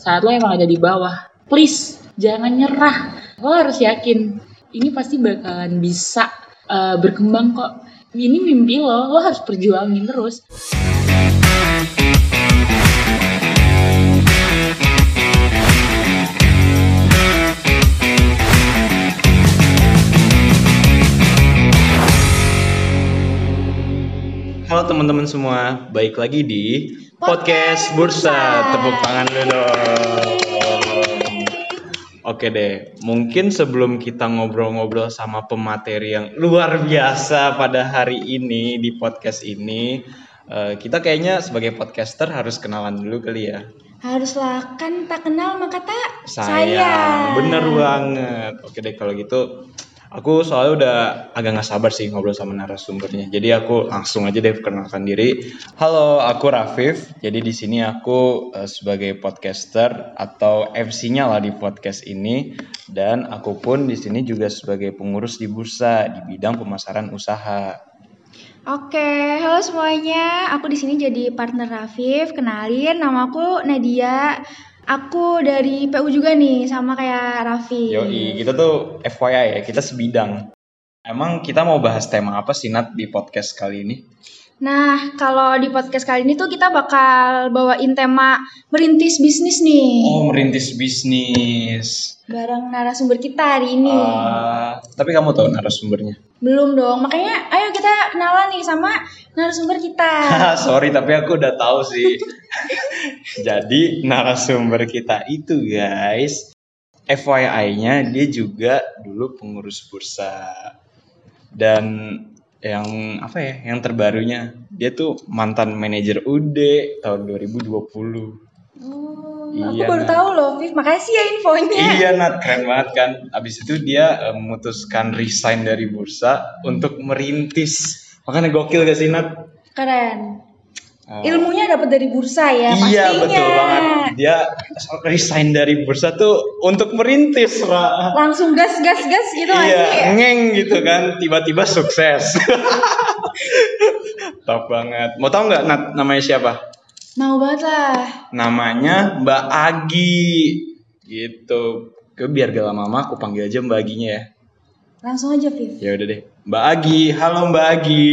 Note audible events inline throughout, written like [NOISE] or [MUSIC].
saat lo emang ada di bawah, please jangan nyerah. Lo harus yakin ini pasti bakalan bisa uh, berkembang kok. Ini mimpi lo, lo harus perjuangin terus. Halo teman-teman semua, baik lagi di Podcast, Bursa. Tepuk tangan dulu Oke deh, mungkin sebelum kita ngobrol-ngobrol sama pemateri yang luar biasa pada hari ini di podcast ini, eh, kita kayaknya sebagai podcaster harus kenalan dulu kali ya. Haruslah kan tak kenal maka tak sayang. sayang. Bener banget. Oke deh kalau gitu Aku soalnya udah agak nggak sabar sih ngobrol sama narasumbernya. Jadi aku langsung aja deh perkenalkan diri. Halo, aku Rafif. Jadi di sini aku uh, sebagai podcaster atau MC-nya lah di podcast ini dan aku pun di sini juga sebagai pengurus di bursa di bidang pemasaran usaha. Oke, halo semuanya. Aku di sini jadi partner Rafif. Kenalin, nama aku Nadia. Aku dari PU juga nih, sama kayak Raffi. Yoi, kita tuh FYI ya, kita sebidang. Emang kita mau bahas tema apa sih Nat di podcast kali ini? Nah, kalau di podcast kali ini tuh kita bakal bawain tema merintis bisnis nih. Oh, merintis bisnis. Bareng narasumber kita hari ini. Uh, tapi kamu tahu narasumbernya? Belum dong, makanya ayo kita kenalan nih sama narasumber kita. [LAUGHS] Sorry, tapi aku udah tahu sih. [LAUGHS] Jadi narasumber kita itu guys, FYI-nya dia juga dulu pengurus bursa. Dan yang apa ya, yang terbarunya dia tuh mantan manajer UD tahun 2020. Oh, iya, aku baru Nat. tahu loh, Viv. Makasih ya infonya. Iya, Nat, keren banget kan. Abis itu dia uh, memutuskan resign dari bursa untuk merintis. Makanya gokil gak sih, Nat? Keren. Oh. Ilmunya dapat dari bursa ya, iya, pastinya. Iya betul banget. Dia resign dari bursa tuh untuk merintis, Ra. Langsung gas gas gas gitu iya, aja. ngeng gitu kan, tiba-tiba sukses. [LAUGHS] Top banget. Mau tau nggak namanya siapa? Mau banget lah. Namanya Mbak Agi. Gitu. Ke biar gak lama-lama aku panggil aja Mbak Aginya ya. Langsung aja, Viv. Ya udah deh. Mbak Agi, halo Mbak Agi.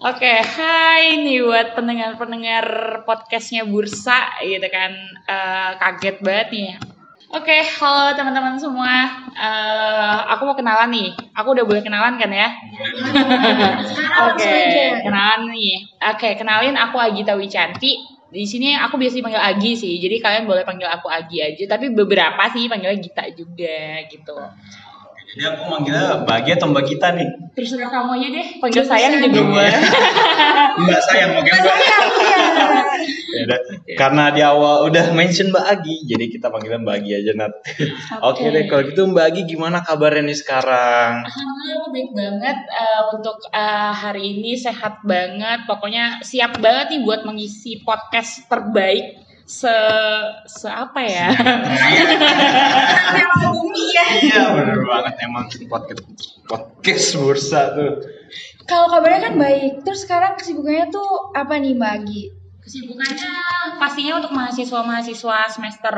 Oke, okay, hai nih buat pendengar-pendengar podcastnya Bursa gitu kan, uh, kaget banget nih. Oke, okay, halo teman-teman semua. Uh, aku mau kenalan nih. Aku udah boleh kenalan kan ya? Oke, okay, kenalan nih. Oke, okay, kenalin aku Agita Wicanti. Di sini aku biasa dipanggil Agi sih, jadi kalian boleh panggil aku Agi aja. Tapi beberapa sih panggilnya Gita juga gitu. Jadi aku manggilnya bahagia atau Mbak Gita nih? Terserah kamu aja deh. Panggil sayang juga boleh. Mbak sayang, oke Mbak. ya Karena di awal udah mention Mbak Agi, jadi kita panggilnya Mbak Agi aja Nat. Oke okay. deh, kalau gitu Mbak Agi gimana kabarnya nih sekarang? Alhamdulillah baik banget uh, untuk uh, hari ini sehat banget. Pokoknya siap banget nih buat mengisi podcast terbaik se se apa ya? [LAUGHS] bumi ya. Iya benar banget emang podcast podcast bursa tuh. Kalau kabarnya kan baik. Terus sekarang kesibukannya tuh apa nih Mbak Agi? Kesibukannya pastinya untuk mahasiswa-mahasiswa semester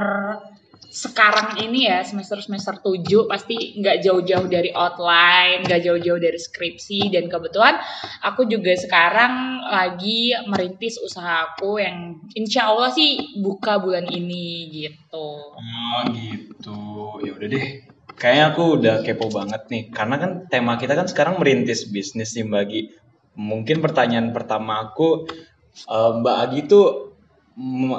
sekarang ini ya semester semester 7 pasti nggak jauh-jauh dari outline, nggak jauh-jauh dari skripsi dan kebetulan aku juga sekarang lagi merintis usaha aku yang insya Allah sih buka bulan ini gitu. Oh gitu, ya udah deh. Kayaknya aku udah kepo banget nih karena kan tema kita kan sekarang merintis bisnis nih bagi mungkin pertanyaan pertama aku uh, Mbak Agi tuh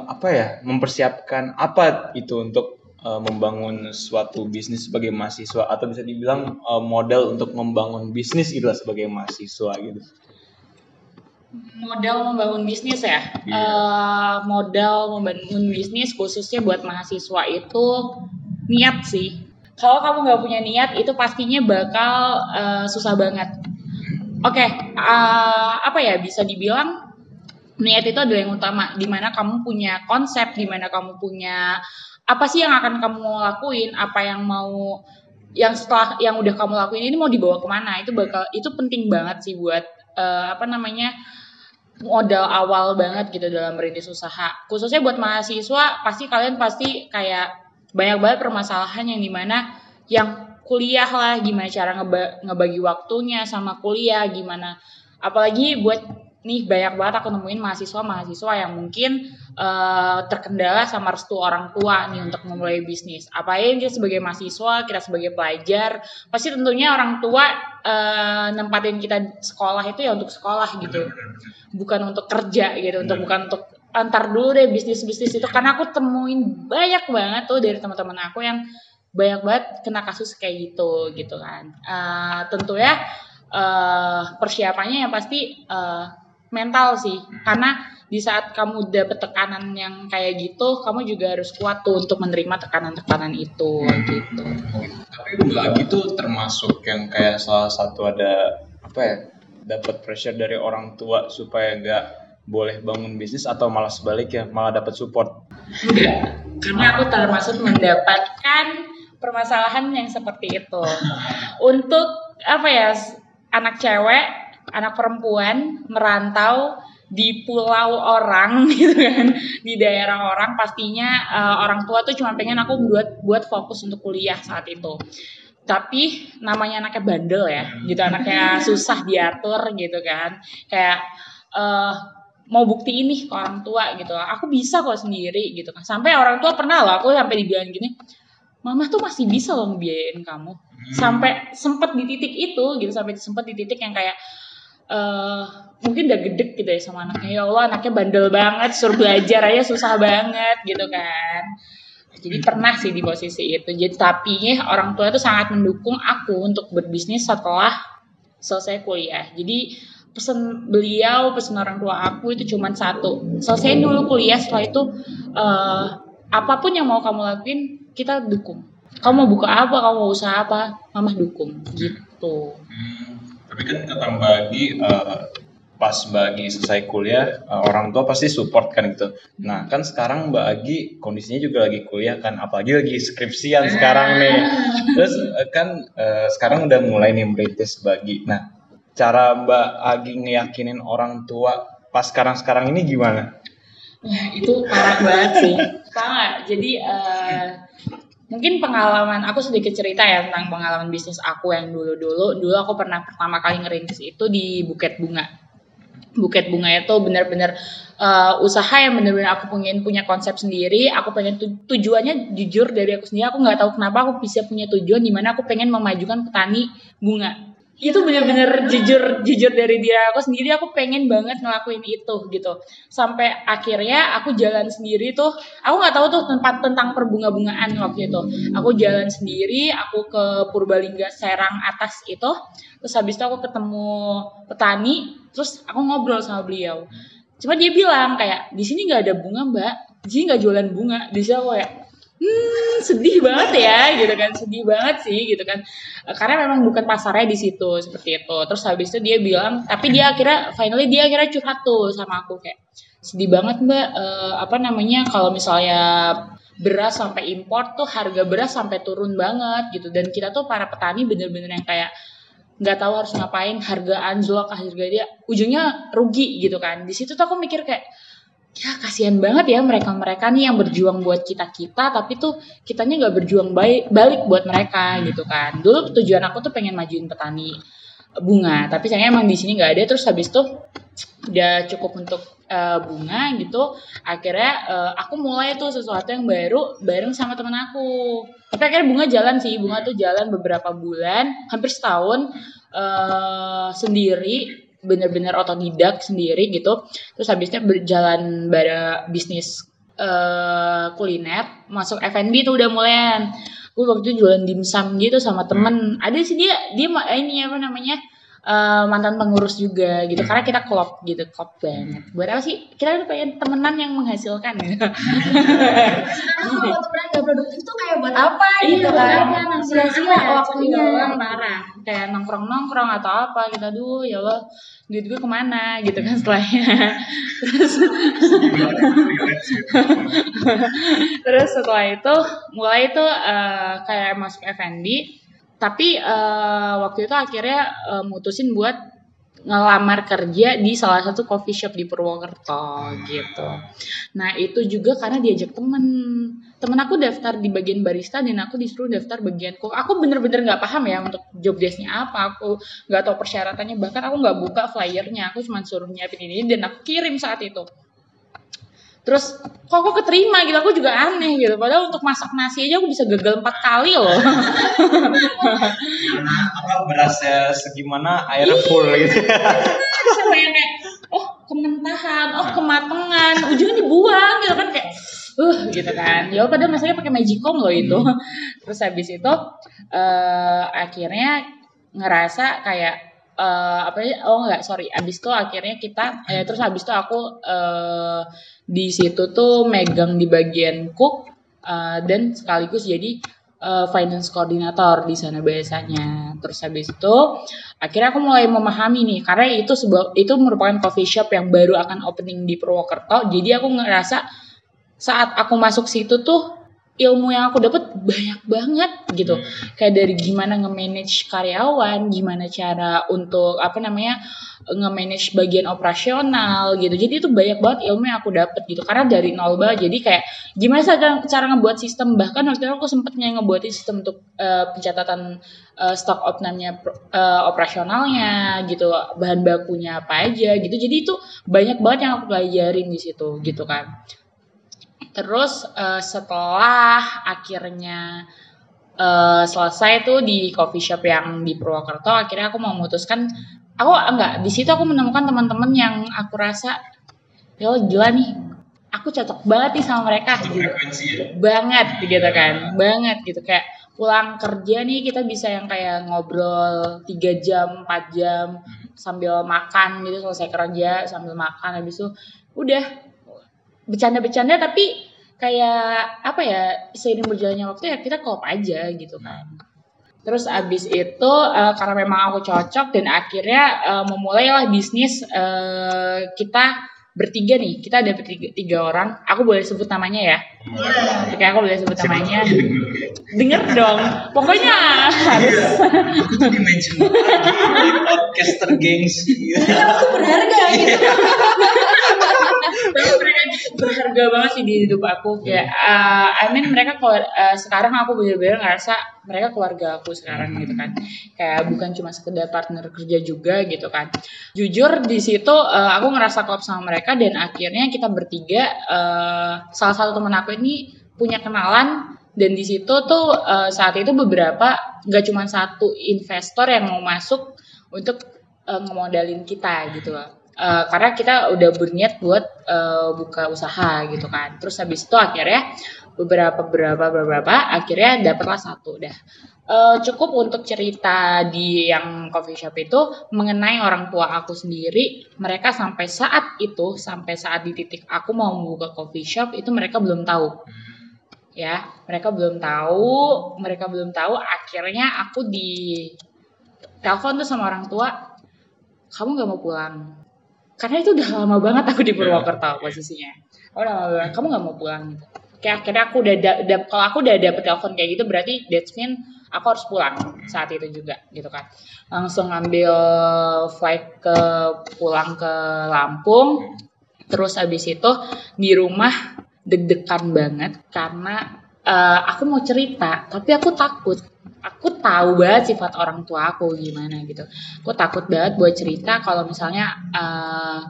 apa ya mempersiapkan apa itu untuk uh, membangun suatu bisnis sebagai mahasiswa atau bisa dibilang uh, modal untuk membangun bisnis gitu lah sebagai mahasiswa gitu modal membangun bisnis ya yeah. Iya. uh, modal membangun bisnis khususnya buat mahasiswa itu niat sih kalau kamu nggak punya niat itu pastinya bakal uh, susah banget oke okay, uh, apa ya bisa dibilang niat itu adalah yang utama di mana kamu punya konsep di mana kamu punya apa sih yang akan kamu lakuin apa yang mau yang setelah yang udah kamu lakuin ini mau dibawa ke mana itu bakal itu penting banget sih buat uh, apa namanya modal awal banget gitu dalam merintis usaha. Khususnya buat mahasiswa, pasti kalian pasti kayak banyak banget permasalahan yang di mana yang kuliah lah, gimana cara ngeba ngebagi waktunya sama kuliah, gimana. Apalagi buat nih banyak banget aku nemuin mahasiswa-mahasiswa yang mungkin uh, terkendala sama restu orang tua nih untuk memulai bisnis. Apa yang kita sebagai mahasiswa, kita sebagai pelajar, pasti tentunya orang tua uh, nempatin kita sekolah itu ya untuk sekolah gitu, bukan untuk kerja gitu, untuk bukan untuk antar dulu deh bisnis-bisnis itu karena aku temuin banyak banget tuh dari teman-teman aku yang banyak banget kena kasus kayak gitu gitu kan. Uh, tentu ya uh, persiapannya yang pasti uh, mental sih. Karena di saat kamu dapet tekanan yang kayak gitu kamu juga harus kuat tuh untuk menerima tekanan-tekanan itu gitu. Tapi lagi tuh termasuk yang kayak salah satu ada apa ya dapat pressure dari orang tua supaya nggak boleh bangun bisnis atau malah sebaliknya malah dapat support? Enggak karena aku termasuk mendapatkan permasalahan yang seperti itu. [LAUGHS] Untuk apa ya anak cewek anak perempuan merantau di pulau orang [LAUGHS] gitu kan. Di daerah orang pastinya uh, orang tua tuh cuma pengen aku buat buat fokus untuk kuliah saat itu. Tapi namanya anaknya bandel ya gitu. Anaknya [LAUGHS] susah diatur gitu kan. Kayak uh, mau bukti ini ke orang tua gitu. Aku bisa kok sendiri gitu kan. Sampai orang tua pernah loh aku sampai dibilang gini mama tuh masih bisa loh ngebiayain kamu. Hmm. sampai sempet di titik itu gitu. Sampai sempet di titik yang kayak uh, mungkin udah gede gitu ya sama anaknya. Ya Allah anaknya bandel banget suruh belajar aja susah banget gitu kan. Jadi pernah sih di posisi itu. Jadi tapi orang tua itu sangat mendukung aku untuk berbisnis setelah selesai kuliah. Jadi pesan beliau pesan orang tua aku itu cuma satu. Selesai dulu kuliah setelah itu uh, apa pun yang mau kamu lakuin kita dukung. Kamu mau buka apa kamu mau usaha apa mama dukung. Gitu. Hmm tapi kan kata Mbak Agi uh, pas bagi selesai kuliah uh, orang tua pasti support kan gitu. Nah kan sekarang Mbak Agi kondisinya juga lagi kuliah kan, apalagi lagi skripsian sekarang nih. Terus uh, kan uh, sekarang udah mulai nih merintis bagi. Nah cara Mbak Agi ngeyakinin orang tua pas sekarang-sekarang ini gimana? Ya, itu parah banget sih. [LAUGHS] Sama, jadi uh, mungkin pengalaman aku sedikit cerita ya tentang pengalaman bisnis aku yang dulu-dulu. Dulu aku pernah pertama kali ngerintis itu di Buket Bunga. Buket Bunga itu benar-benar uh, usaha yang benar-benar aku pengen punya konsep sendiri. Aku pengen tu tujuannya jujur dari aku sendiri. Aku nggak tahu kenapa aku bisa punya tujuan di mana aku pengen memajukan petani bunga itu bener-bener jujur jujur dari dia aku sendiri aku pengen banget ngelakuin itu gitu. Sampai akhirnya aku jalan sendiri tuh aku nggak tahu tuh tempat tentang perbunga-bungaan waktu itu. Aku jalan sendiri aku ke Purbalingga Serang atas itu terus habis itu aku ketemu petani terus aku ngobrol sama beliau. Cuma dia bilang kayak di sini nggak ada bunga mbak. Di sini nggak jualan bunga. Di sini aku kayak hmm sedih banget ya gitu kan. Sedih banget sih gitu kan. Karena memang bukan pasarnya di situ seperti itu. Terus habis itu dia bilang tapi dia akhirnya finally dia akhirnya curhat tuh sama aku kayak sedih banget mbak. Uh, apa namanya kalau misalnya beras sampai import tuh harga beras sampai turun banget gitu. Dan kita tuh para petani bener-bener yang kayak nggak tahu harus ngapain harga anjlok harga dia ujungnya rugi gitu kan. Di situ tuh aku mikir kayak ya kasihan banget ya mereka-mereka nih yang berjuang buat kita-kita tapi tuh kitanya nggak berjuang baik balik buat mereka gitu kan. Dulu tujuan aku tuh pengen majuin petani bunga, tapi sayangnya emang di sini nggak ada terus habis tuh udah cukup untuk uh, bunga gitu. Akhirnya uh, aku mulai tuh sesuatu yang baru bareng sama temen aku. Tapi akhirnya bunga jalan sih, bunga tuh jalan beberapa bulan, hampir setahun uh, sendiri bener-bener otodidak sendiri gitu. Terus habisnya berjalan pada bisnis uh, kuliner masuk F&B tuh udah mulai gue waktu itu jualan dimsum gitu sama temen. Ada sih dia dia ini apa namanya uh, mantan pengurus juga gitu. Karena kita klop gitu klop banget. Buat apa sih? Kita tuh pengen temenan yang menghasilkan. Gitu [LAUGHS] sekarang kalau temenan gak produktif tuh kayak buat apa gitu kan? sia-sia waktunya parah. Kayak nongkrong nongkrong atau apa kita dulu ya Allah duit gue ke mana? Gitu kan setelahnya. Terus [LAUGHS] terus setelah itu mulai itu uh, kayak masuk F&B tapi uh, waktu itu akhirnya uh, mutusin buat ngelamar kerja di salah satu coffee shop di Purwokerto gitu. Nah itu juga karena diajak temen temen aku daftar di bagian barista dan aku disuruh daftar bagian cook. Aku bener-bener nggak paham ya untuk job desknya apa. Aku nggak tahu persyaratannya. Bahkan aku nggak buka flyernya. Aku cuma suruh nyiapin ini dan aku kirim saat itu. Terus kok aku keterima gitu, aku juga aneh gitu. Padahal untuk masak nasi aja aku bisa gagal empat kali loh. apa berasnya segimana airnya full gitu Sampai yang kayak, oh kementahan, oh kematangan, ujungnya dibuang gitu kan kayak, uh gitu kan. Ya padahal masaknya pakai magicom loh itu. [LAUGHS] Terus habis itu eh akhirnya ngerasa kayak eh apa ya oh enggak sorry abis itu akhirnya kita eh, terus abis itu aku eh di situ tuh megang di bagian cook eh, dan sekaligus jadi eh, finance koordinator di sana biasanya. Terus habis itu akhirnya aku mulai memahami nih karena itu sebuah itu merupakan coffee shop yang baru akan opening di Purwokerto. Jadi aku ngerasa saat aku masuk situ tuh ilmu yang aku dapat banyak banget gitu. Kayak dari gimana nge-manage karyawan gimana cara untuk apa namanya nge-manage bagian operasional gitu. Jadi itu banyak banget ilmu yang aku dapat gitu. Karena dari nol banget jadi kayak gimana cara, cara ngebuat sistem. Bahkan waktu itu aku sempetnya ngebuat sistem untuk eh, pencatatan eh, stok outnamnya eh, operasionalnya gitu. Bahan bakunya apa aja gitu. Jadi itu banyak banget yang aku pelajarin di situ gitu kan Terus eh, setelah akhirnya eh, selesai tuh di coffee shop yang di Purwokerto, akhirnya aku memutuskan aku enggak di situ aku menemukan teman-teman yang aku rasa ya Allah, gila nih aku cocok banget nih sama mereka. Gitu ya? Banget gitu kan banget gitu. Kayak pulang kerja nih kita bisa yang kayak ngobrol 3 jam 4 jam sambil makan gitu selesai kerja sambil makan habis itu udah bercanda-bercanda tapi kayak apa ya seiring berjalannya waktu ya kita klop aja gitu kan. Terus abis itu eh, karena memang aku cocok dan akhirnya eh, memulailah bisnis eh, kita bertiga nih. Kita ada bertiga tiga orang. Aku boleh sebut namanya ya? Oke, aku boleh sebut namanya. denger dong. Pokoknya harus. Aku tuh di mention di podcaster gengsi berharga. Gitu. Tapi mereka berharga banget sih di hidup aku. Kayak uh, I mean mereka uh, sekarang aku bener-bener ngerasa mereka keluarga aku sekarang gitu kan. Kayak bukan cuma sekedar partner kerja juga gitu kan. Jujur di situ uh, aku ngerasa klop sama mereka dan akhirnya kita bertiga uh, salah satu teman aku ini punya kenalan dan di situ tuh uh, saat itu beberapa nggak cuma satu investor yang mau masuk untuk uh, ngemodalin kita gitu loh Eh, karena kita udah berniat buat eh, buka usaha gitu kan. Terus habis itu akhirnya beberapa beberapa beberapa akhirnya dapatlah satu dah. Eh, cukup untuk cerita di yang coffee shop itu mengenai orang tua aku sendiri. Mereka sampai saat itu, sampai saat di titik aku mau membuka coffee shop itu mereka belum tahu. Ya, mereka belum tahu, mereka belum tahu. Akhirnya aku di telepon tuh sama orang tua, kamu nggak mau pulang? Karena itu udah lama banget aku di Purwokerto posisinya. Oh udah lama banget kamu nggak mau pulang gitu. Kayak akhirnya aku udah da- da- kalau aku udah dapet telepon kayak gitu berarti that's mean aku harus pulang saat itu juga gitu kan. Langsung ambil flight ke pulang ke Lampung terus habis itu di rumah deg-degan banget karena eh, aku mau cerita tapi aku takut. Aku tahu banget sifat orang tua aku gimana gitu. Aku takut banget buat cerita kalau misalnya eh,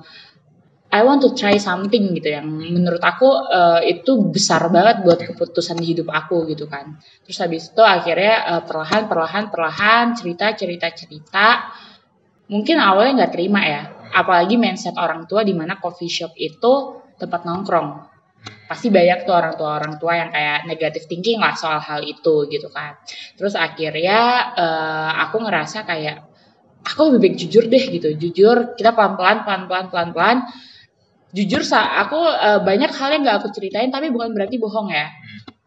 I want to try something gitu yang menurut aku eh, itu besar banget buat keputusan di hidup aku gitu kan. Terus habis itu akhirnya eh, perlahan perlahan perlahan cerita cerita cerita. Mungkin awalnya nggak terima ya apalagi mindset orang tua di mana coffee shop itu tempat nongkrong pasti banyak tuh orang tua orang tua yang kayak negative thinking lah soal hal itu gitu kan. Terus akhirnya eh, aku ngerasa kayak aku lebih baik jujur deh gitu. Jujur kita pelan pelan pelan pelan pelan pelan jujur sa aku eh, banyak hal yang nggak aku ceritain tapi bukan berarti bohong ya.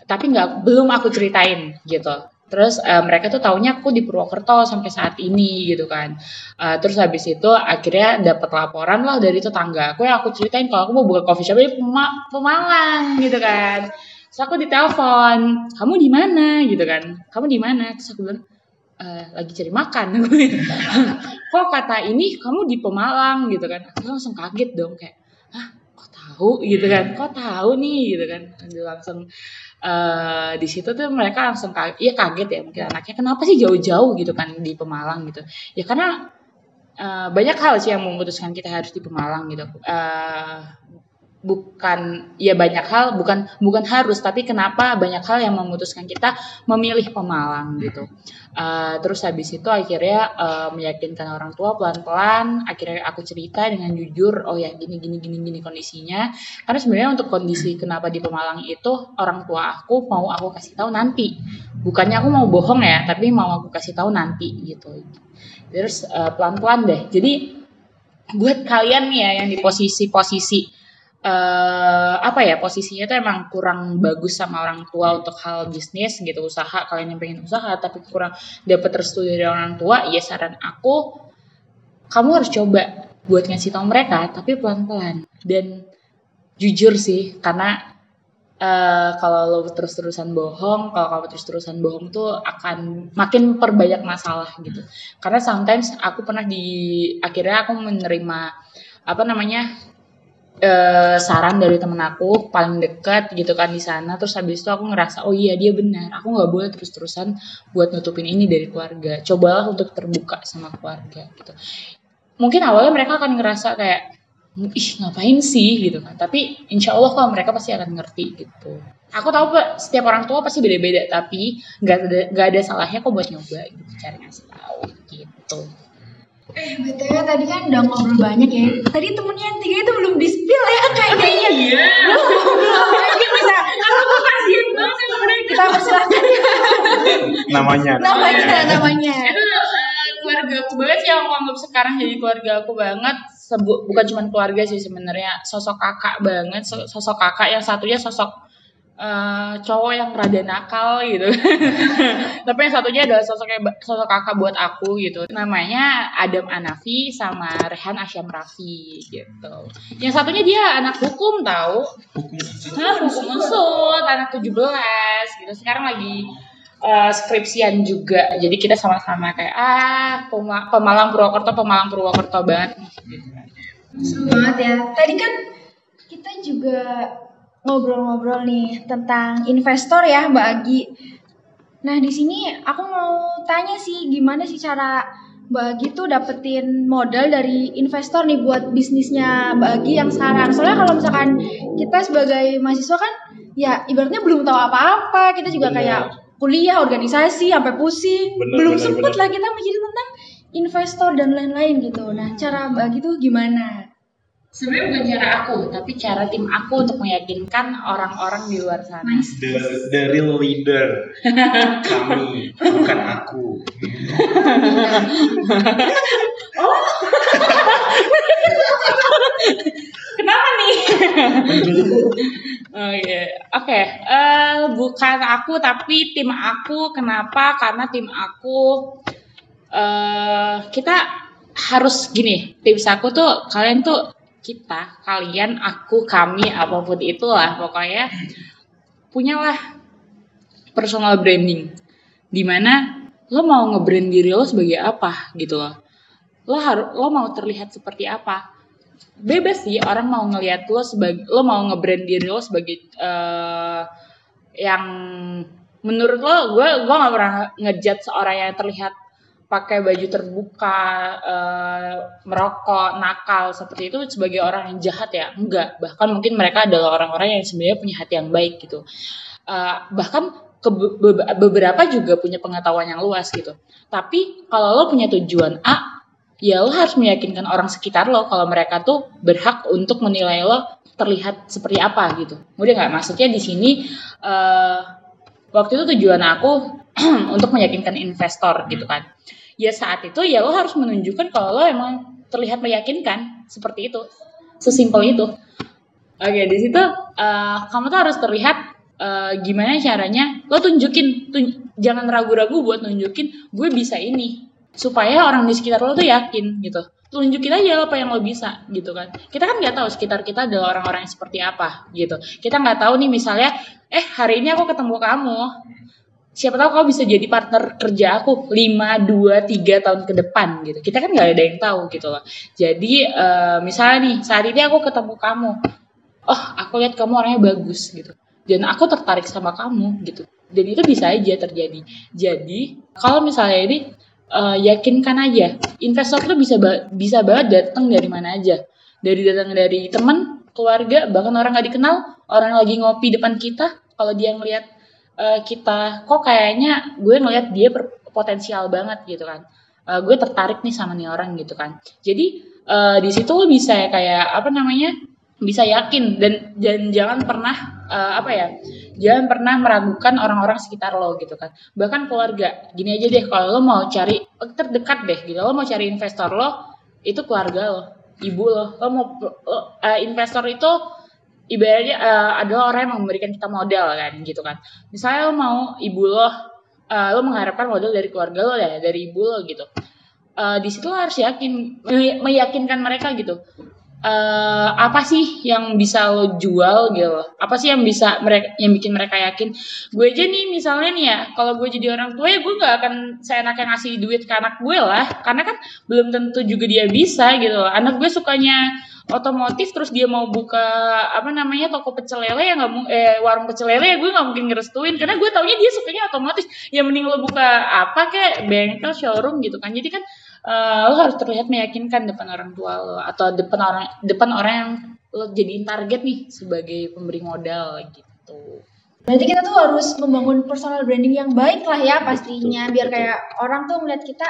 Tapi nggak belum aku ceritain gitu terus eh, mereka tuh taunya aku di Purwokerto sampai saat ini gitu kan. Eh, terus habis itu akhirnya dapat laporan lah dari tetangga aku yang aku ceritain kalau aku mau buka coffee shop di Pema- Pemalang gitu kan. Terus aku ditelepon kamu di mana? Gitu kan. Kamu di mana? Terus aku bilang "Eh, lagi cari makan. [LAUGHS] Kok kata ini kamu di Pemalang? Gitu kan. Aku langsung kaget dong kayak tahu gitu kan. Kok tahu nih gitu kan. Langsung eh di situ tuh mereka langsung kaget ya kaget ya mungkin anaknya kenapa sih jauh-jauh? Gitu kan di Pemalang gitu. Ya karena eh, banyak hal sih yang memutuskan kita harus di Pemalang gitu. Eh, bukan ya banyak hal bukan bukan harus tapi kenapa banyak hal yang memutuskan kita memilih Pemalang gitu. Uh, terus habis itu akhirnya uh, meyakinkan orang tua pelan-pelan akhirnya aku cerita dengan jujur oh ya gini gini gini gini kondisinya. Karena sebenarnya untuk kondisi kenapa di Pemalang itu orang tua aku mau aku kasih tahu nanti. Bukannya aku mau bohong ya tapi mau aku kasih tahu nanti gitu. Terus uh, pelan-pelan deh. Jadi buat kalian nih ya yang di posisi-posisi eh apa ya posisinya tuh emang kurang bagus sama orang tua untuk hal bisnis gitu usaha kalian yang pengen usaha tapi kurang dapat restu dari orang tua ya saran aku kamu harus coba buat ngasih tahu mereka tapi pelan-pelan. Dan jujur sih karena eh kalau lo terus-terusan bohong kalau kamu terus-terusan bohong tuh akan makin perbanyak masalah gitu. Karena sometimes aku pernah di akhirnya aku menerima apa namanya eh, saran dari temen aku paling dekat gitu kan di sana. Terus habis itu aku ngerasa oh iya dia benar. Aku nggak boleh terus-terusan buat nutupin ini dari keluarga. Cobalah untuk terbuka sama keluarga gitu. Mungkin awalnya mereka akan ngerasa kayak ih ngapain sih? gitu kan. Tapi insya Allah kalau mereka pasti akan ngerti gitu. Aku tahu Pak, setiap orang tua pasti beda-beda tapi nggak ada nggak ada salahnya kok buat nyoba gitu. Cari ngasih tahu gitu Eh, BTW tadi kan udah ngobrol banyak ya. Tadi temennya yang tiga itu belum di-spill ya kayaknya. iya. Mungkin bisa. Aku kasihan banget sama mereka. Kita persilahkan namanya. Namanya, namanya. itu eh, keluarga aku banget sih yang aku anggap sekarang jadi keluarga aku banget. Sebu- bukan cuma keluarga sih sebenarnya. Sosok kakak banget. So- sosok kakak yang satunya sosok eh, cowok yang rada nakal gitu. [LAUGHS] Tapi yang satunya adalah sosoknya sosok kakak buat aku gitu. Namanya Adam Anafi sama Rehan Asyam Raffi gitu. Yang satunya dia anak hukum tahu Hah, hukum unsur anak 17 gitu. Sekarang lagi eh, skripsian juga. Jadi kita sama-sama kayak ah Pema- Pemalang Purwokerto Pemalang Purwokerto banget. Seru banget ya. Tadi kan kita juga ngobrol-ngobrol nih tentang investor ya Mbak Agi. Nah di sini aku mau tanya sih gimana sih cara Mbak Agi tuh dapetin modal dari investor nih buat bisnisnya Mbak Agi yang sekarang. Soalnya kalau misalkan kita sebagai mahasiswa kan ya ibaratnya belum tahu apa-apa. Kita juga Bener. kayak kuliah, organisasi, sampai pusing. Bener, belum bener, sempet bener. lah kita mikirin tentang investor dan lain-lain gitu. Nah cara Mbak Agi tuh gimana? Sebenarnya bukan cara aku tapi cara tim aku untuk meyakinkan orang-orang di luar sana the, the real leader [LAUGHS] kami bukan aku [LAUGHS] kenapa nih [LAUGHS] Oh iya, oke. Eh, bukan aku tapi tim aku. Kenapa? Karena tim aku eh kita harus gini. Tim aku tuh kalian tuh kita, kalian, aku, kami, apa pun itulah pokoknya punyalah personal branding. Di mana lo mau nge-brand diri lo sebagai apa gitu loh. Lo harus lo mau terlihat seperti apa bebas sih orang mau ngelihat lo sebagai lo mau nge-brand diri lo sebagai eh, yang menurut lo gue gue nggak pernah ngejat seorang yang terlihat pakai baju terbuka eh, merokok nakal seperti itu sebagai orang yang jahat ya enggak bahkan mungkin mereka adalah orang-orang yang sebenarnya punya hati yang baik gitu Eh, bahkan ke be- beberapa juga punya pengetahuan yang luas gitu tapi kalau lo punya tujuan A ya lo harus meyakinkan orang sekitar lo kalau mereka tuh berhak untuk menilai lo terlihat seperti apa gitu. Udah nggak? Maksudnya di sini eh waktu itu tujuan aku [CLEARS THROAT] untuk meyakinkan investor gitu kan. Ya saat itu ya lo harus menunjukkan kalau lo emang terlihat meyakinkan seperti itu. Sesimpel itu. Oke di situ eh, kamu tuh harus terlihat eh, gimana caranya lo tunjukin tun- jangan ragu-ragu buat nunjukin gue bisa ini supaya orang di sekitar lo tuh yakin gitu tunjukin aja apa yang lo bisa gitu kan kita kan nggak tahu sekitar kita adalah orang-orang yang seperti apa gitu kita nggak tahu nih misalnya eh hari ini aku ketemu kamu siapa tahu kau bisa jadi partner kerja aku 5, 2, 3 tahun ke depan gitu. Kita kan nggak ada yang tahu gitu loh. Jadi uh, misalnya nih saat ini aku ketemu kamu, oh aku lihat kamu orangnya bagus gitu. Dan aku tertarik sama kamu gitu. Dan itu bisa aja terjadi. Jadi kalau misalnya ini uh, yakinkan aja, investor tuh bisa ba bisa banget datang dari mana aja. Dari datang dari teman, keluarga, bahkan orang nggak dikenal, orang lagi ngopi depan kita, kalau dia ngelihat uh, kita kok kayaknya gue ngeliat dia potensial banget gitu kan. Uh, gue tertarik nih sama nih orang gitu kan. Jadi uh, di situ lo bisa kayak apa namanya bisa yakin dan dan jangan pernah uh, apa ya jangan pernah meragukan orang-orang sekitar lo gitu kan. Bahkan keluarga gini aja deh kalau lo mau cari terdekat deh gitu lo mau cari investor lo itu keluarga lo ibu lo. Lo mau uh, investor itu ibaratnya uh, adalah orang yang memberikan kita modal kan gitu kan. Misalnya lo mau ibu lo uh, lo mengharapkan modal dari keluarga lo ya dari ibu lo gitu. Uh, di situ lo harus yakin meyakinkan mereka gitu uh, apa sih yang bisa lo jual gitu? Apa sih yang bisa mereka yang bikin mereka yakin? Gue aja nih misalnya nih ya kalau gue jadi orang tua ya gue nggak akan seenaknya ngasih duit ke anak gue lah. Karena kan belum tentu juga dia bisa gitu. Anak gue sukanya otomotif terus dia mau buka apa namanya toko pecel lele ya nggak eh warung pecel lele ya gue nggak mungkin ngerestuin. Karena gue taunya dia sukanya otomotif. Ya mending lo buka apa kayak bengkel showroom gitu kan. Jadi kan uh, lo harus terlihat meyakinkan depan orang tua lo atau depan orang depan orang yang lo jadiin target nih sebagai pemberi modal gitu. Berarti kita tuh harus membangun personal branding yang baik lah ya pastinya biar kayak orang tuh melihat kita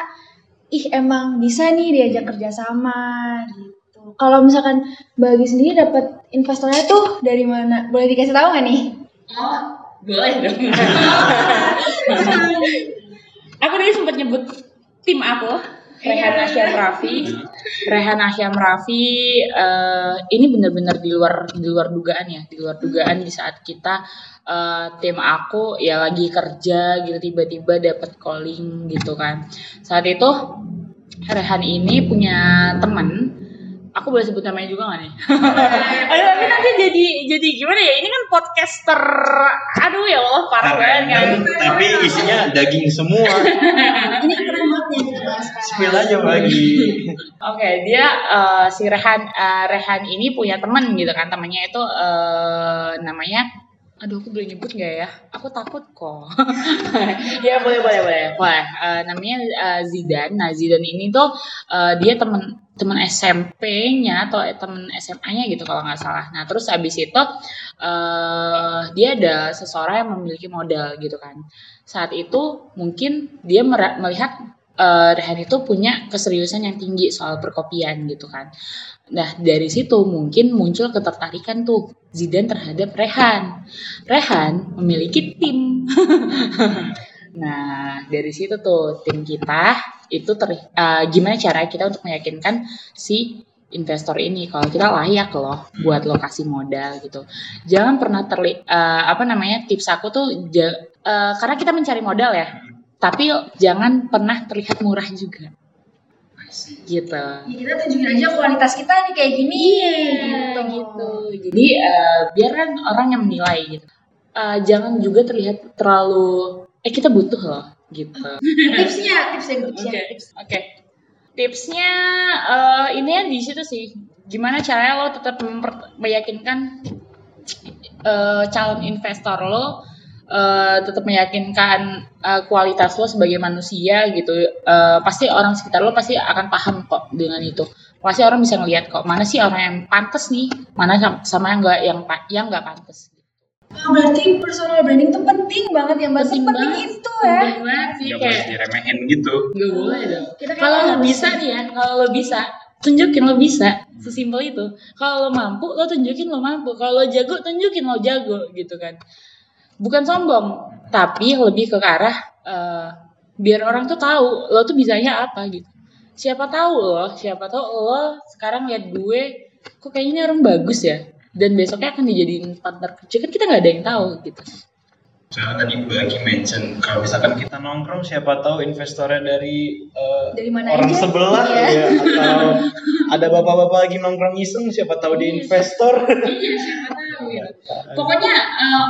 ih emang bisa nih diajak kerjasama gitu. Kalau misalkan bagi sendiri dapat investornya tuh dari mana? Boleh dikasih tahu nggak nih? Oh, boleh dong. [LAUGHS] aku tadi sempat nyebut tim aku. Rehan Asyam Raffi, Rehan Asyam Raffi, uh, ini benar-benar di luar di luar dugaan ya, di luar dugaan di saat kita uh, tim aku ya lagi kerja gitu tiba-tiba dapat calling gitu kan. Saat itu Rehan ini punya teman aku boleh sebut namanya juga gak nih? [LAUGHS] aduh tapi nanti jadi jadi gimana ya? Ini kan podcaster, aduh ya Allah parah banget kan. Tapi isinya daging semua. [LAUGHS] Ini krematnya kita bahas Spill aja lagi. Oke, okay, dia uh, si Rehan uh, Rehan ini punya temen gitu kan, temannya itu uh, namanya Aduh, aku boleh nyebut nggak ya? Aku takut kok. [LAUGHS] ya boleh, boleh, boleh. Boleh. Uh, namanya uh, Zidan. Nah, Zidan ini tuh uh, dia temen teman SMP-nya atau teman SMA-nya gitu kalau nggak salah. Nah terus abis itu uh, dia ada seseorang yang memiliki modal gitu kan. Saat itu mungkin dia melihat uh, Rehan itu punya keseriusan yang tinggi soal perkopian gitu kan. Nah dari situ mungkin muncul ketertarikan tuh Zidan terhadap Rehan. Rehan memiliki tim. [LAUGHS] nah dari situ tuh tim kita itu ter, uh, gimana cara kita untuk meyakinkan si investor ini kalau kita layak loh buat lokasi modal gitu. Jangan pernah terli uh, apa namanya tips aku tuh uh, karena kita mencari modal ya. Tapi jangan pernah terlihat murah juga. Gitu. Ya, kita tunjukin aja kualitas kita nih kayak gini. Iya, gitu. gitu. Jadi uh, biarkan orang yang menilai gitu. Uh, jangan juga terlihat terlalu eh kita butuh loh gitu. tipsnya, [LAUGHS] tipsnya, tipsnya. Oke, okay. okay. tipsnya uh, ini ya di situ sih. Gimana caranya lo tetap meyakinkan uh, calon investor lo uh, tetap meyakinkan uh, kualitas lo sebagai manusia gitu. Uh, pasti orang sekitar lo pasti akan paham kok dengan itu. Pasti orang bisa ngelihat kok mana sih orang yang pantas nih, mana sama yang enggak yang yang enggak pantas. Oh, berarti personal branding itu penting banget ya mbak. Penting, penting itu ya. Penting banget sih gak kayak diremehin gitu. Gak boleh dong. Kalau lo bisa nih ya kalau lo bisa tunjukin lo bisa. Sesimpel itu. Kalau lo mampu lo tunjukin lo mampu. Kalau lo jago tunjukin lo jago gitu kan bukan sombong tapi lebih ke arah uh, biar orang tuh tahu lo tuh bisanya apa gitu siapa tahu lo siapa tahu lo sekarang lihat gue kok kayaknya ini orang bagus ya dan besoknya akan dijadiin partner kerja kan kita nggak ada yang tahu gitu Soalnya tadi bagi mention kalau misalkan kita nongkrong siapa tahu investornya dari, uh, dari mana orang aja? sebelah iya. ya atau ada bapak-bapak lagi nongkrong iseng siapa tahu di iya, investor. Iya siapa tahu ya. Pokoknya uh,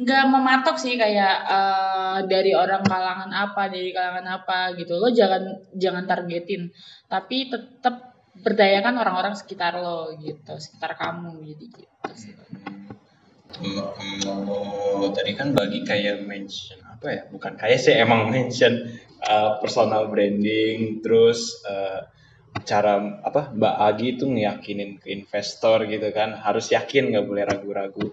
nggak mematok sih kayak eh, dari orang kalangan apa dari kalangan apa gitu lo jangan jangan targetin tapi tetap berdayakan orang-orang sekitar lo gitu sekitar kamu jadi gitu sih kalau tadi kan bagi kayak mention apa ya? Bukan kayak sih emang mention uh, personal branding, terus uh, cara apa Mbak Agi itu ngeyakinin ke investor gitu kan, harus yakin nggak boleh ragu-ragu.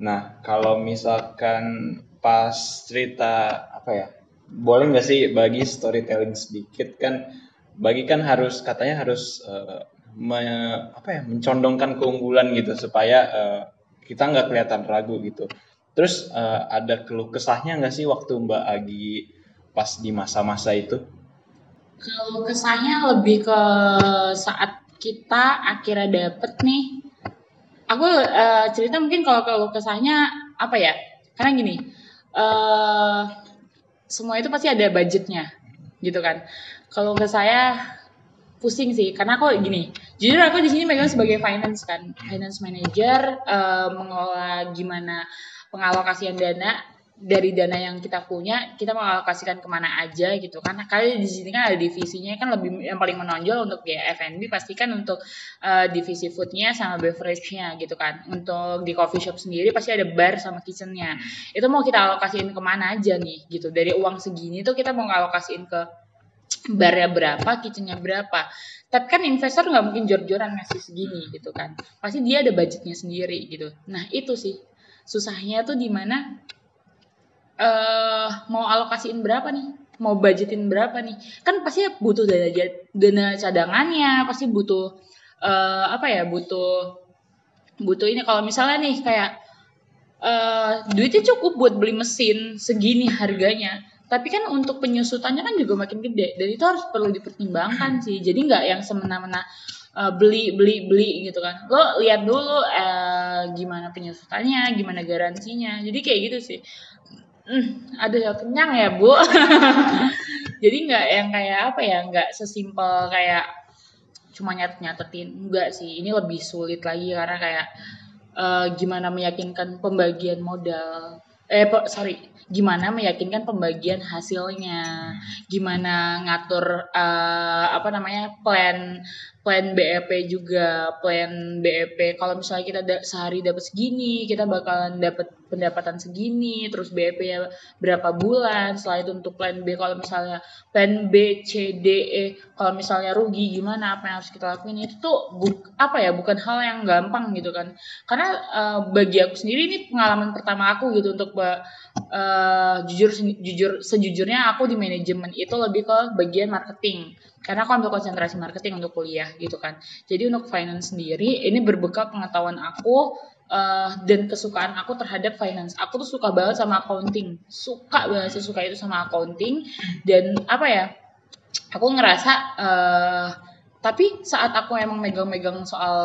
Nah kalau misalkan pas cerita apa ya, boleh nggak sih bagi storytelling sedikit kan? Bagi kan harus katanya harus uh, me- apa ya mencondongkan keunggulan gitu supaya uh, kita nggak kelihatan ragu gitu. Terus eh, ada keluh kesahnya nggak sih waktu Mbak Agi pas di masa-masa itu? kalau kesannya lebih ke saat kita akhirnya dapet nih aku eh, cerita mungkin kalau kalau kesahnya apa ya? Karena gini eh semua itu pasti ada budgetnya gitu kan? Kalau ke saya pusing sih. Karena aku gini jujur aku di sini megang sebagai finance kan. Finance manager eh, mengelola gimana pengalokasian dana dari dana yang kita punya kita mengalokasikan ke mana aja gitu kan kali di sini kan ada divisinya kan lebih yang paling menonjol untuk ya F&B pastikan untuk eh, divisi foodnya sama beverage-nya gitu kan untuk di coffee shop sendiri pasti ada bar sama kitchennya itu mau kita alokasiin ke mana aja nih gitu dari uang segini tuh kita mau ngalokasiin ke barnya berapa, kitchennya berapa. Tapi kan investor nggak mungkin jor-joran ngasih segini gitu kan. Pasti dia ada budgetnya sendiri gitu. Nah itu sih susahnya tuh di eh mau alokasiin berapa nih, mau budgetin berapa nih. Kan pasti butuh dana dana cadangannya, pasti butuh eh apa ya, butuh butuh ini. Kalau misalnya nih kayak eh duitnya cukup buat beli mesin segini harganya tapi kan untuk penyusutannya kan juga makin gede dan itu harus perlu dipertimbangkan sih. Jadi nggak yang semena-mena eh, beli beli beli gitu kan. Lo lihat dulu eh, gimana penyusutannya gimana garansinya. Jadi kayak gitu sih Hmm, ada yang kenyang ya bu? [LAUGHS] Jadi nggak yang kayak apa ya nggak sesimpel kayak cuma nyatet nyatetin enggak sih ini lebih sulit lagi karena kayak eh, gimana meyakinkan pembagian modal. Eh sorry gimana meyakinkan pembagian hasilnya. Gimana ngatur eh, apa namanya plan plan BEP juga plan BEP kalau misalnya kita da- sehari dapat segini kita bakalan dapat pendapatan segini terus BEP nya berapa bulan setelah itu untuk plan B kalau misalnya plan B C D E kalau misalnya rugi gimana apa yang harus kita lakuin itu tuh buk, apa ya bukan hal yang gampang gitu kan. Karena eh, bagi aku sendiri ini pengalaman pertama aku gitu untuk eh, jujur jujur sejujurnya aku di manajemen itu lebih ke bagian marketing karena aku ambil konsentrasi marketing untuk kuliah gitu kan. Jadi untuk finance sendiri ini berbekal pengetahuan aku eh, dan kesukaan aku terhadap finance. Aku tuh suka banget sama accounting. Suka banget sih suka itu sama accounting. Dan apa ya aku ngerasa eh tapi saat aku emang megang-megang soal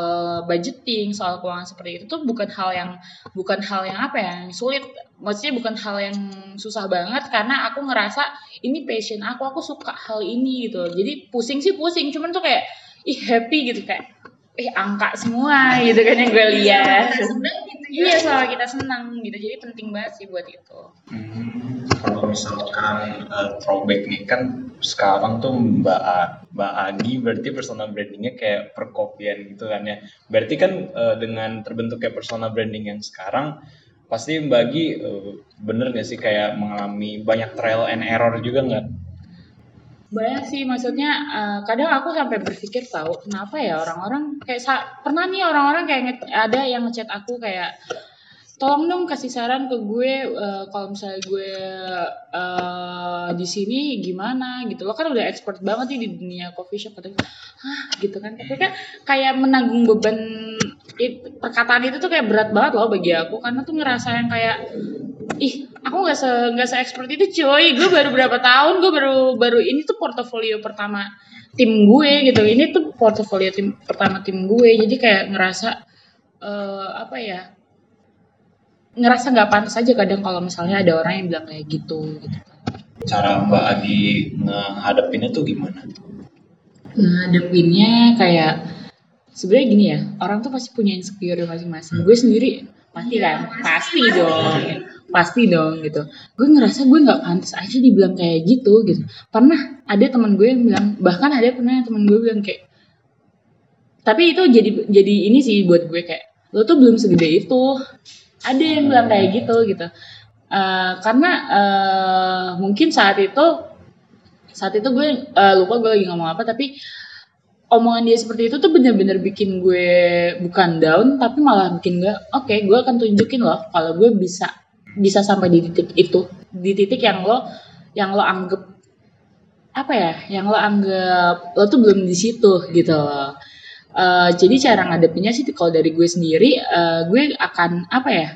budgeting, soal keuangan seperti itu tuh bukan hal yang bukan hal yang apa ya, yang sulit. Maksudnya bukan hal yang susah banget karena aku ngerasa ini passion aku, aku suka hal ini gitu. Jadi pusing sih pusing, cuman tuh kayak ih happy gitu kayak eh angka semua gitu kan yang gue lihat. seneng gitu ya. Iya soal kita senang gitu, jadi penting banget sih buat itu. Hmm, kalau misalkan eh, throwback nih kan sekarang tuh Mbak A- Mbak Agi berarti personal brandingnya kayak perkopian gitu kan ya. Berarti kan eh, dengan terbentuknya personal branding yang sekarang pasti Mbak Agi eh, bener gak sih kayak mengalami banyak trial and error juga nggak? Banyak sih maksudnya eh, kadang aku sampai berpikir tahu kenapa ya orang-orang kayak pernah nih orang-orang kayak ada yang ngechat aku kayak tolong dong kasih saran ke gue eh, kalau misalnya gue eh, di sini gimana? Gitu lo kan udah expert banget nih di dunia coffee shop katanya hah? Gitu kan tapi kan kayak menanggung beban it- perkataan itu tuh kayak berat banget loh bagi aku karena tuh ngerasa yang kayak ih aku nggak se nggak se expert itu cuy gue baru berapa tahun gue baru baru ini tuh portofolio pertama tim gue gitu. Ini tuh portofolio tim pertama tim gue. Jadi kayak ngerasa eh apa ya ngerasa nggak pantas aja kadang kalau misalnya ada orang yang bilang kayak gitu gitu. Cara Mbak Agi ngehadapinnya tuh gimana? ngadepinnya kayak sebenarnya gini ya orang tuh pasti punya insecure masing-masing. Gue sendiri pasti Iya, kan pasti. Pasti. dong pasti dong gitu. Gue ngerasa gue nggak pantas aja dibilang kayak gitu gitu. Pernah ada teman gue yang bilang bahkan ada pernah teman gue bilang kayak tapi itu jadi jadi ini sih buat gue kayak lo tuh belum segede itu. Ada yang bilang kayak gitu gitu. Eh, karena eh, mungkin saat itu saat itu gue eh, lupa gue lagi ngomong apa tapi omongan dia seperti itu tuh bener-bener bikin gue bukan down tapi malah bikin gue oke gue akan tunjukin loh kalau gue bisa bisa sampai di titik itu. Di titik yang lo yang lo anggap apa ya yang lo anggap lo tuh belum di situ gitu Eh, jadi cara ngadepinnya sih kalau dari gue sendiri eh, gue akan apa ya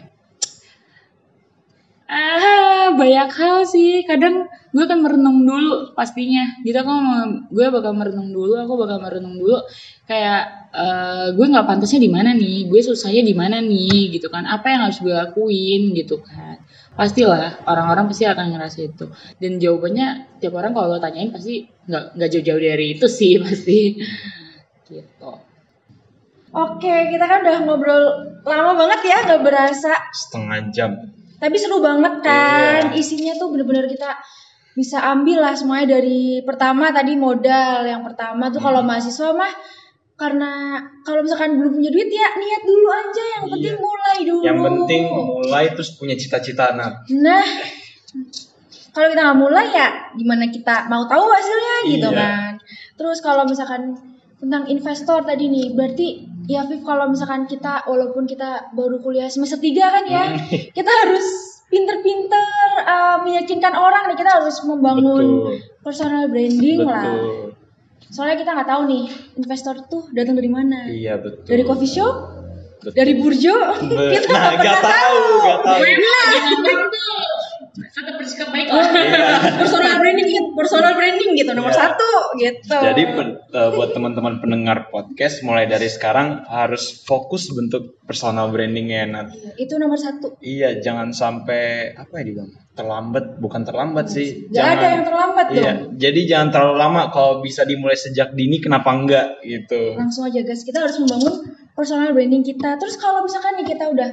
ah banyak hal sih. Kadang gue akan merenung dulu pastinya. Gitu mau- gue bakal merenung dulu aku bakal merenung dulu. Kayak eh, gue nggak pantasnya di mana nih? Gue susahnya di mana nih? Gitu kan. Apa yang harus gue lakuin? Gitu kan pastilah orang-orang pasti akan ngerasa itu dan jawabannya tiap orang kalau lo tanyain pasti nggak nggak jauh-jauh dari itu sih [LAUGHS] pasti gitu Oke, kita kan udah ngobrol lama banget ya, nggak berasa. setengah jam Tapi seru banget kan, Iya. isinya tuh bener-bener kita bisa ambil lah semuanya dari pertama tadi modal. Yang pertama tuh kalau Hmm. mahasiswa mah karena kalau misalkan belum punya duit ya niat dulu aja. Yang Iya. penting mulai dulu. yang penting mulai terus punya cita-cita nah Nah, kalau kita nggak mulai ya gimana kita mau tahu hasilnya gitu Iya. kan. Terus kalau misalkan tentang investor tadi nih, berarti ya Viv kalau misalkan kita walaupun kita baru kuliah semester 3 kan ya, Hmm. [LAUGHS] kita harus pinter-pinter uh, meyakinkan orang nih kita harus membangun betul personal branding lah. Betul Soalnya kita nggak tahu nih investor tuh datang dari mana. iya betul. Dari coffee shop, Betul. dari burjo, Be- kita [LAUGHS] nah nggak tahu gak tahu. Mah [LAUGHS] tetap bersikap baik lah personal branding personal branding gitu nomor Iya. satu gitu Jadi eh, buat teman-teman pendengar podcast mulai dari sekarang harus fokus bentuk personal brandingnya Nat. Iya, itu nomor satu Iya, jangan sampai apa ya dibilang terlambat, bukan terlambat sih. Gak ada yang terlambat Iya, dong jadi jangan terlalu lama. Kalau bisa dimulai sejak dini, kenapa enggak gitu? langsung aja guys kita harus membangun personal branding kita terus kalau misalkan nih kita udah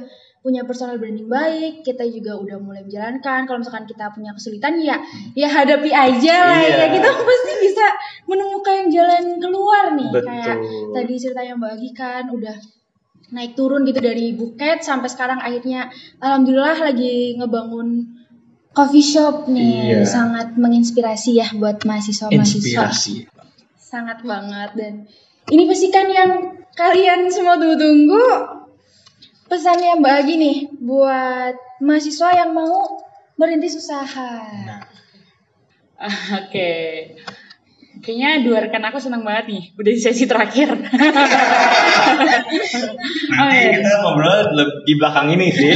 punya personal branding baik kita juga udah mulai menjalankan kalau misalkan kita punya kesulitan ya ya hadapi aja lah Iya. ya kita pasti bisa menemukan jalan keluar nih kayak Betul. tadi ceritanya Mbak Agi kan udah naik turun gitu dari buket sampai sekarang akhirnya alhamdulillah lagi ngebangun coffee shop nih Iya. sangat menginspirasi ya buat mahasiswa-mahasiswa Inspirasi. sangat banget dan ini pasti kan yang kalian semua tunggu-tunggu pesannya Mbak Agi nih buat mahasiswa yang mau merintis usaha. Nah, [LAUGHS] Oke. Kayaknya dua rekan aku senang banget nih. Udah di sesi terakhir. [LAUGHS] oh, nanti iya. kita ngobrol di belakang ini sih.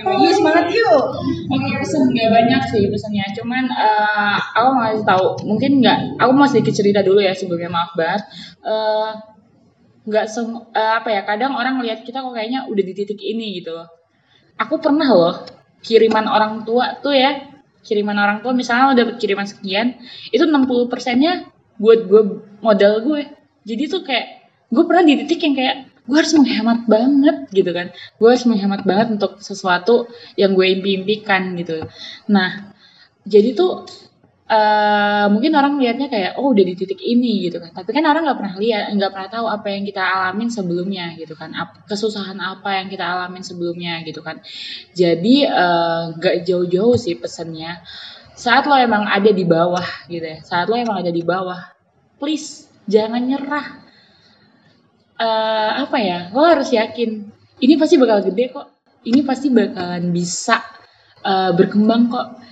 Yuk semangat yuk. Oke, pesan nggak banyak sih pesannya. Cuman eh, aku mau kasih tahu, mungkin nggak. Aku mau sedikit cerita dulu ya sebelumnya maaf banget. Eh, nggak sem eh, apa ya kadang orang lihat kita kok kayaknya udah di titik ini gitu loh. Aku pernah loh kiriman orang tua tuh ya kiriman orang tua misalnya dapet kiriman sekian itu 60 persennya buat gue modal gue. Jadi tuh kayak gue pernah di titik yang kayak gue harus menghemat banget gitu kan. Gue harus menghemat banget untuk sesuatu yang gue impi-impikan gitu. Nah jadi tuh eh mungkin orang lihatnya kayak oh udah di titik ini gitu kan. Tapi kan orang nggak pernah lihat nggak pernah tahu apa yang kita alamin sebelumnya gitu kan. Kesusahan apa yang kita alamin sebelumnya gitu kan. Jadi eh, nggak jauh-jauh sih pesannya. Saat lo emang ada di bawah gitu ya saat lo emang ada di bawah please jangan nyerah. Eh apa ya lo harus yakin ini pasti bakal gede kok. Ini pasti bakalan bisa eh, berkembang kok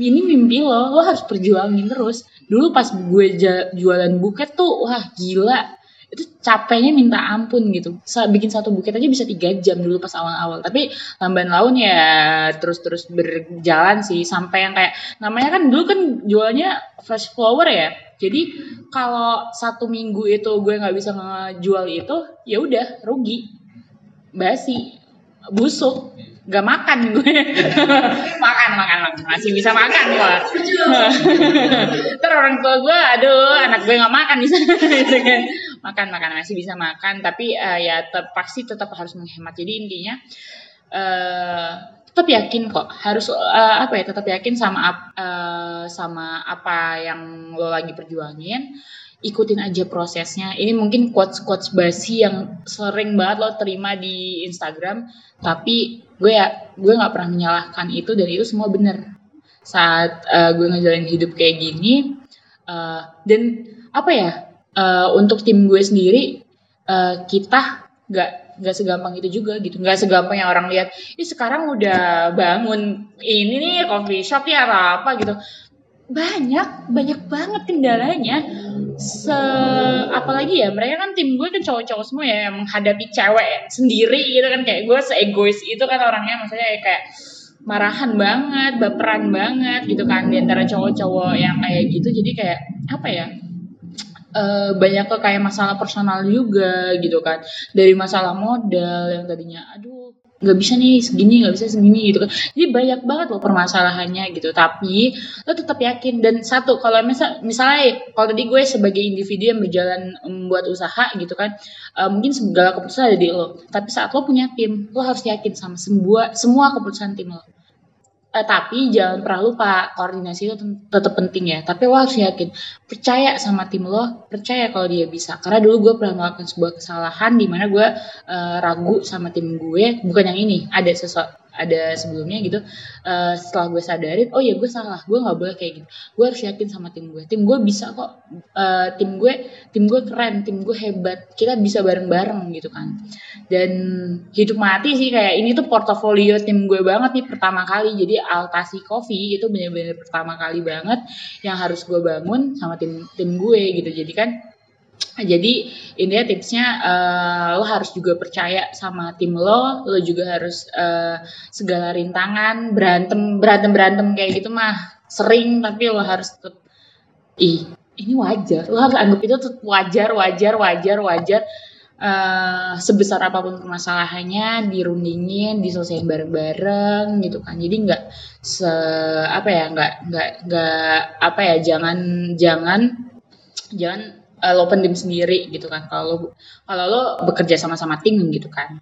ini mimpi lo lo harus perjuangin terus. Dulu pas gue jualan buket tuh wah gila. Itu capeknya minta ampun gitu. Bikin satu buket aja bisa tiga jam dulu pas awal-awal. Tapi lamban laun ya terus-terus berjalan sih. Sampai yang kayak namanya kan dulu kan jualnya fresh flower ya. Jadi kalau satu minggu itu gue nggak bisa ngejual itu ya udah rugi. Basi. Busuk gak makan gue. [LAUGHS] Makan makan makan. Masih bisa makan gue terus [LAUGHS] orang tua gue aduh anak gue nggak makan di sana. [LAUGHS] Gitu kan. Makan makan masih bisa makan. Tapi eh, ya tetap pasti tetap harus menghemat. Jadi intinya eh tetap yakin kok. Harus uh, apa ya tetap yakin sama uh, sama apa yang lo lagi perjuangin. Ikutin aja prosesnya. Ini mungkin quotes quotes basi yang sering banget lo terima di Instagram. Tapi gue ya gue nggak pernah menyalahkan itu dan itu semua bener. Saat uh, gue ngejalanin hidup kayak gini uh, dan apa ya uh, untuk tim gue sendiri uh, kita nggak nggak segampang itu juga gitu. Nggak segampang yang orang lihat ini sekarang udah bangun ini nih coffee shop ya apa gitu banyak banyak banget kendalanya. Se apalagi ya mereka kan tim gue kan cowok-cowok semua ya yang menghadapi cewek sendiri gitu kan. Kayak gue seegois itu kan orangnya maksudnya kayak marahan banget baperan banget gitu kan. Di antara cowok-cowok yang kayak gitu jadi kayak apa ya uh, banyak ke kayak masalah personal juga gitu kan. Dari masalah modal yang tadinya aduh nggak bisa nih segini nggak bisa segini gitu kan. Jadi banyak banget loh permasalahannya gitu. Tapi lo tetap yakin. Dan satu kalau misal misalnya kalau tadi gue sebagai individu yang berjalan membuat usaha gitu kan uh, mungkin segala keputusan ada di lo. Tapi saat lo punya tim lo harus yakin sama semua semua keputusan tim lo Uh, tapi jangan pernah lupa koordinasi itu tetap penting ya. Tapi lo harus yakin, percaya sama tim lo, percaya kalau dia bisa. Karena dulu gue pernah melakukan sebuah kesalahan di mana gue uh, ragu sama tim gue, bukan yang ini. Ada sesuatu ada sebelumnya gitu uh, setelah gue sadarin oh ya gue salah gue nggak boleh kayak gitu. Gue harus yakin sama tim gue. Tim gue bisa kok uh, tim gue tim gue keren tim gue hebat. Kita bisa bareng-bareng gitu kan. Dan hidup mati sih kayak ini tuh portofolio tim gue banget nih pertama kali. Jadi Altasi Coffee itu bener-bener pertama kali banget yang harus gue bangun sama tim tim gue gitu. Jadi kan jadi intinya tipsnya uh, lo harus juga percaya sama tim lo, lo juga harus uh, segala rintangan berantem berantem berantem kayak gitu mah sering tapi lo harus tetap ih ini wajar. Lo harus anggap itu tetap wajar wajar wajar wajar uh, sebesar apa pun permasalahannya dirundingin diselesaikan bareng-bareng gitu kan. Jadi nggak se apa ya nggak nggak nggak apa ya jangan jangan jangan uh, lo pendem sendiri gitu kan. Kalau kalau lo bekerja sama-sama tim gitu kan.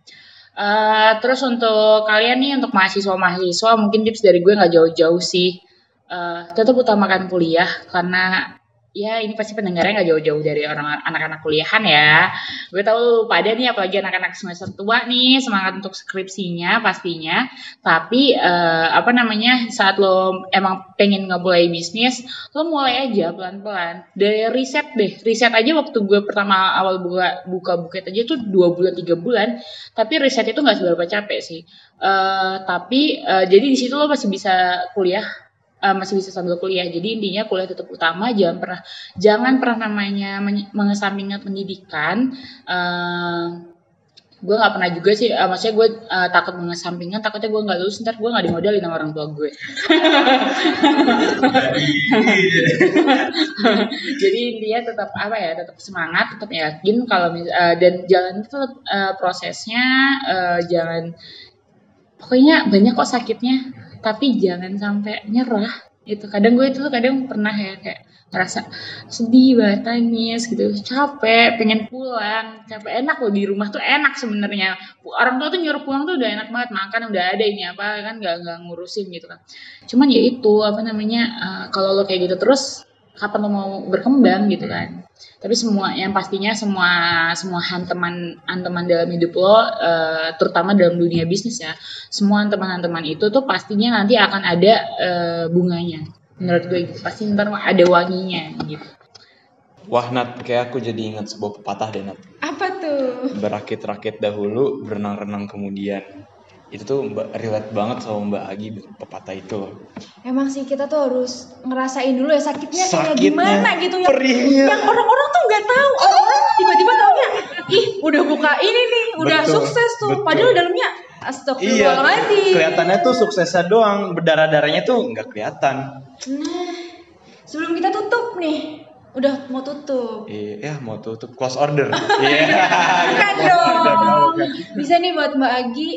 Uh, terus untuk kalian nih untuk mahasiswa-mahasiswa mungkin tips dari gue nggak jauh-jauh sih. Uh, tetap utamakan kuliah karena ya ini pasti pendengarnya nggak jauh-jauh dari orang anak-anak kuliahan ya. Gue tahu pada nih apalagi anak-anak semester tua nih semangat untuk skripsinya pastinya. Tapi uh, apa namanya saat lo emang pengen ngebulai bisnis, lo mulai aja pelan-pelan. Dari riset deh, riset aja waktu gue pertama awal buka buka buket aja tuh dua bulan tiga bulan. Tapi riset itu nggak seberapa capek sih. Uh, tapi uh, jadi di situ lo masih bisa kuliah uh, masih bisa sambil kuliah. Jadi intinya kuliah tetap utama, jangan pernah jangan pernah namanya mengesampingkan pendidikan. Uh, gue nggak pernah juga sih, uh, maksudnya gue uh, takut mengesampingkan, takutnya gue nggak lulus, ntar gue nggak dimodalin sama orang tua gue. [LAUGHS] Jadi intinya tetap apa ya, tetap semangat, tetap yakin kalau uh, dan jalan itu uh, prosesnya, uh, jangan pokoknya banyak kok sakitnya tapi jangan sampai nyerah. Itu kadang gue itu kadang pernah ya kayak ngerasa sedih banget nangis gitu. Capek pengen pulang. Capek. Enak loh di rumah tuh enak sebenarnya. Orang tua tuh nyuruh pulang tuh udah enak banget. Makan udah ada ini apa kan nggak nggak ngurusin gitu kan. Cuman ya itu apa namanya uh, kalau lo kayak gitu terus kapan lo mau berkembang gitu kan. Tapi semua yang pastinya semua semua hanteman hanteman dalam hidup lo uh, terutama dalam dunia bisnis ya semua hanteman-hanteman itu tuh pastinya nanti akan ada uh, bunganya. Menurut gue gitu. Pasti ntar ada wanginya gitu. Wah Nat, kayak aku jadi ingat sebuah pepatah deh Nat. Apa tuh? Berakit-rakit dahulu, berenang-renang kemudian itu tuh mbak relate banget sama Mbak Agi pepatah itu loh. Emang sih kita tuh harus ngerasain dulu ya sakitnya, sakitnya kayak gimana gitu ya. Perihnya. Yang orang-orang tuh nggak tahu. Orang-orang tiba-tiba taunya, ih udah buka ini nih, udah Betul, sukses tuh. betul. Padahal dalamnya Iya, astagfirullahaladzim. kelihatannya tuh suksesnya doang, berdarah-darahnya tuh nggak kelihatan. Nah, sebelum kita tutup nih, udah mau tutup. Iya, ya mau tutup close order. [LAUGHS] Iya. Bukan order, dong. Bisa nih buat Mbak Agi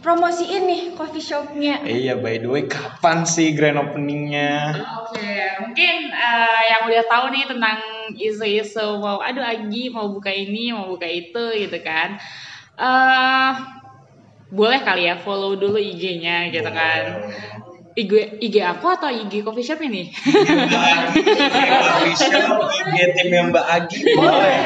promosiin nih coffee shopnya. Iya, by the way, kapan sih grand openingnya? Oke, mungkin eh, yang udah tahu nih tentang isu-isu mau aduh Agi mau buka ini, mau buka itu gitu kan. eh boleh kali ya follow dulu IG-nya gitu kan. IG, IG aku atau IG coffee shop ini? Coffee shop, IG timnya Mbak Agi boleh.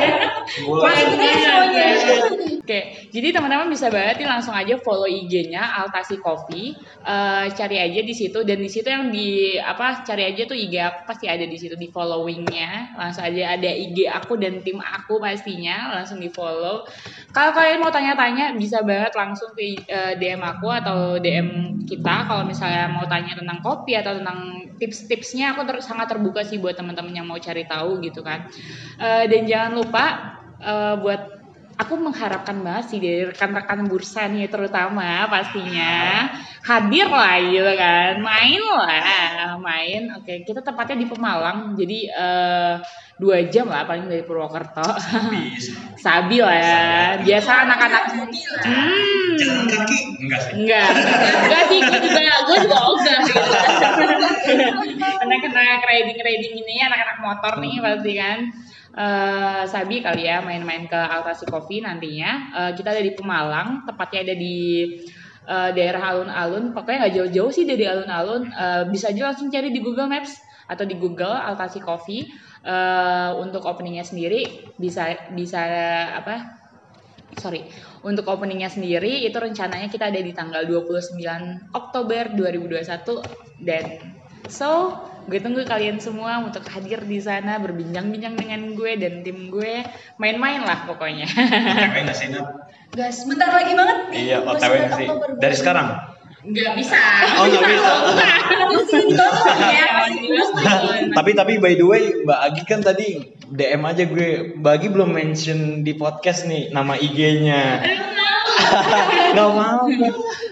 Boleh. Masuk kita semuanya. Oke, jadi teman-teman bisa banget nih langsung aja follow IG-nya Altasi Coffee. Eh, cari aja di situ dan di situ yang di apa cari aja tuh IG aku pasti ada di situ di followingnya. Langsung aja ada IG aku dan tim aku pastinya langsung di follow. Kalau kalian mau tanya-tanya bisa banget langsung ke eh, DM aku atau DM kita kalau misalnya mau tanya tentang kopi atau tentang tips-tipsnya aku ter- sangat terbuka sih buat teman-teman yang mau cari tahu gitu kan. Eh, dan jangan lupa eh, buat aku mengharapkan banget sih dari rekan-rekan bursa nih terutama pastinya. Hadir lah gitu kan. Main lah main. Oke kita tepatnya di Pemalang. Jadi eh, dua jam lah paling dari Purwokerto. Sabi. [LAUGHS] Lah ya. Biasa anak-anak hmm. Jalan kaki? Enggak sih? Enggak, enggak sih, gue juga, gue juga ogah gitu. [LAUGHS] Anak-anak riding-riding ini, anak-anak motor nih pasti kan. Eh, Sabi kali ya main-main ke Altasi Coffee nantinya. Eh, kita ada di Pemalang, tepatnya ada di eh, daerah alun-alun. Pokoknya nggak jauh-jauh sih dari alun-alun. Eh, bisa aja langsung cari di Google Maps atau di Google Altasi Coffee. Eh, untuk openingnya sendiri bisa bisa apa sorry untuk openingnya sendiri itu rencananya kita ada di tanggal 29 Oktober 2021 dan so gue tunggu kalian semua untuk hadir di sana berbincang-bincang dengan gue dan tim gue main-main lah pokoknya OTW nggak sih? Gas, bentar lagi banget. Iya, OTW sih. Dari sekarang? nggak bisa Oh, nggak bisa. Masih ya, masih tapi tapi by the way Mbak Agi kan tadi DM aja gue Mbak Agi belum mention di podcast nih nama IG-nya [LAUGHS] nggak mau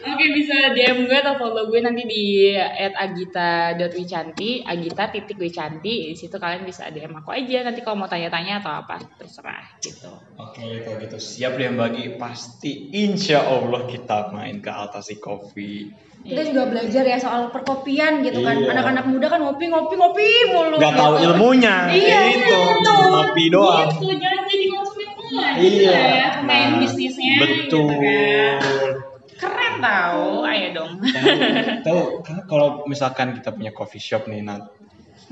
Oke bisa DM gue atau follow gue nanti di @agita.wicanti, agita titik wicanti. Di situ kalian bisa DM aku aja nanti kalau mau tanya-tanya atau apa terserah gitu. Oke kalau gitu siap deh Mbak Agi pasti insya Allah kita main ke Altasi Coffee Kita juga belajar ya soal perkopian gitu kan. Iya. Anak-anak muda kan ngopi ngopi ngopi mulu. nggak tahu gitu. ilmunya Iya, itu gitu. ngopi doang Gitu, jangan jadi pula Iya. gitu ya, pemain Nah, bisnisnya betul gitu kan. Keren tau, ayo dong. tahu kalau misalkan kita punya coffee shop nih Nat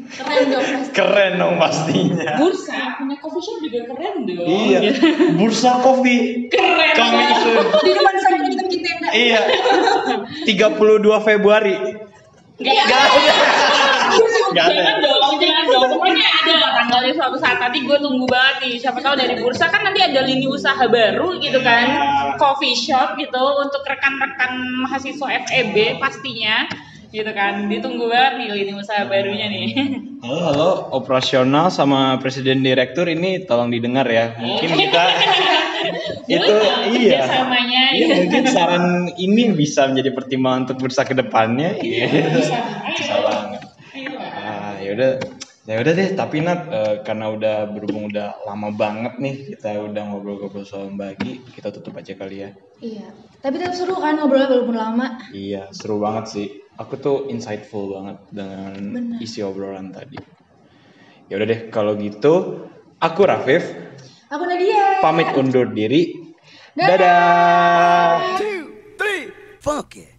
Keren dong pasti. keren dong pastinya Bursa punya coffee shop juga keren dong. iya Gitu. bursa coffee Keren soon. Di depan sana kita tenda. Iya. 32 Februari. Gak ada. Gak ada. Jangan dong, jangan dong. Pokoknya ada lah tanggalnya suatu saat. Nanti gue tunggu banget nih. Siapa tahu dari bursa kan nanti ada lini usaha baru gitu kan. Coffee shop gitu untuk rekan-rekan mahasiswa FEB pastinya. Gitu kan. Ditunggu banget nih lini usaha barunya nih. Halo, halo, operasional sama presiden direktur ini tolong didengar ya. Mungkin kita [LAUGHS] itu iya. Kerjasamanya. Iya, mungkin saran ini bisa menjadi pertimbangan untuk bursa ke depannya. Iya. Bisa. Bisa banget. Ayo. Ah, yaudah. Ya udah deh, tapi Nat eh, karena udah berhubung udah lama banget nih kita udah ngobrol-ngobrol soal bagi, kita tutup aja kali ya. Iya. Tapi tetap seru kan ngobrolnya walaupun lama. Iya, seru banget sih. Aku tuh insightful banget dengan Benar. isi obrolan tadi. Ya udah deh, kalau gitu aku Rafif Aku Nadia. pamit undur diri. Dadah. Dadah. two, three, funk it.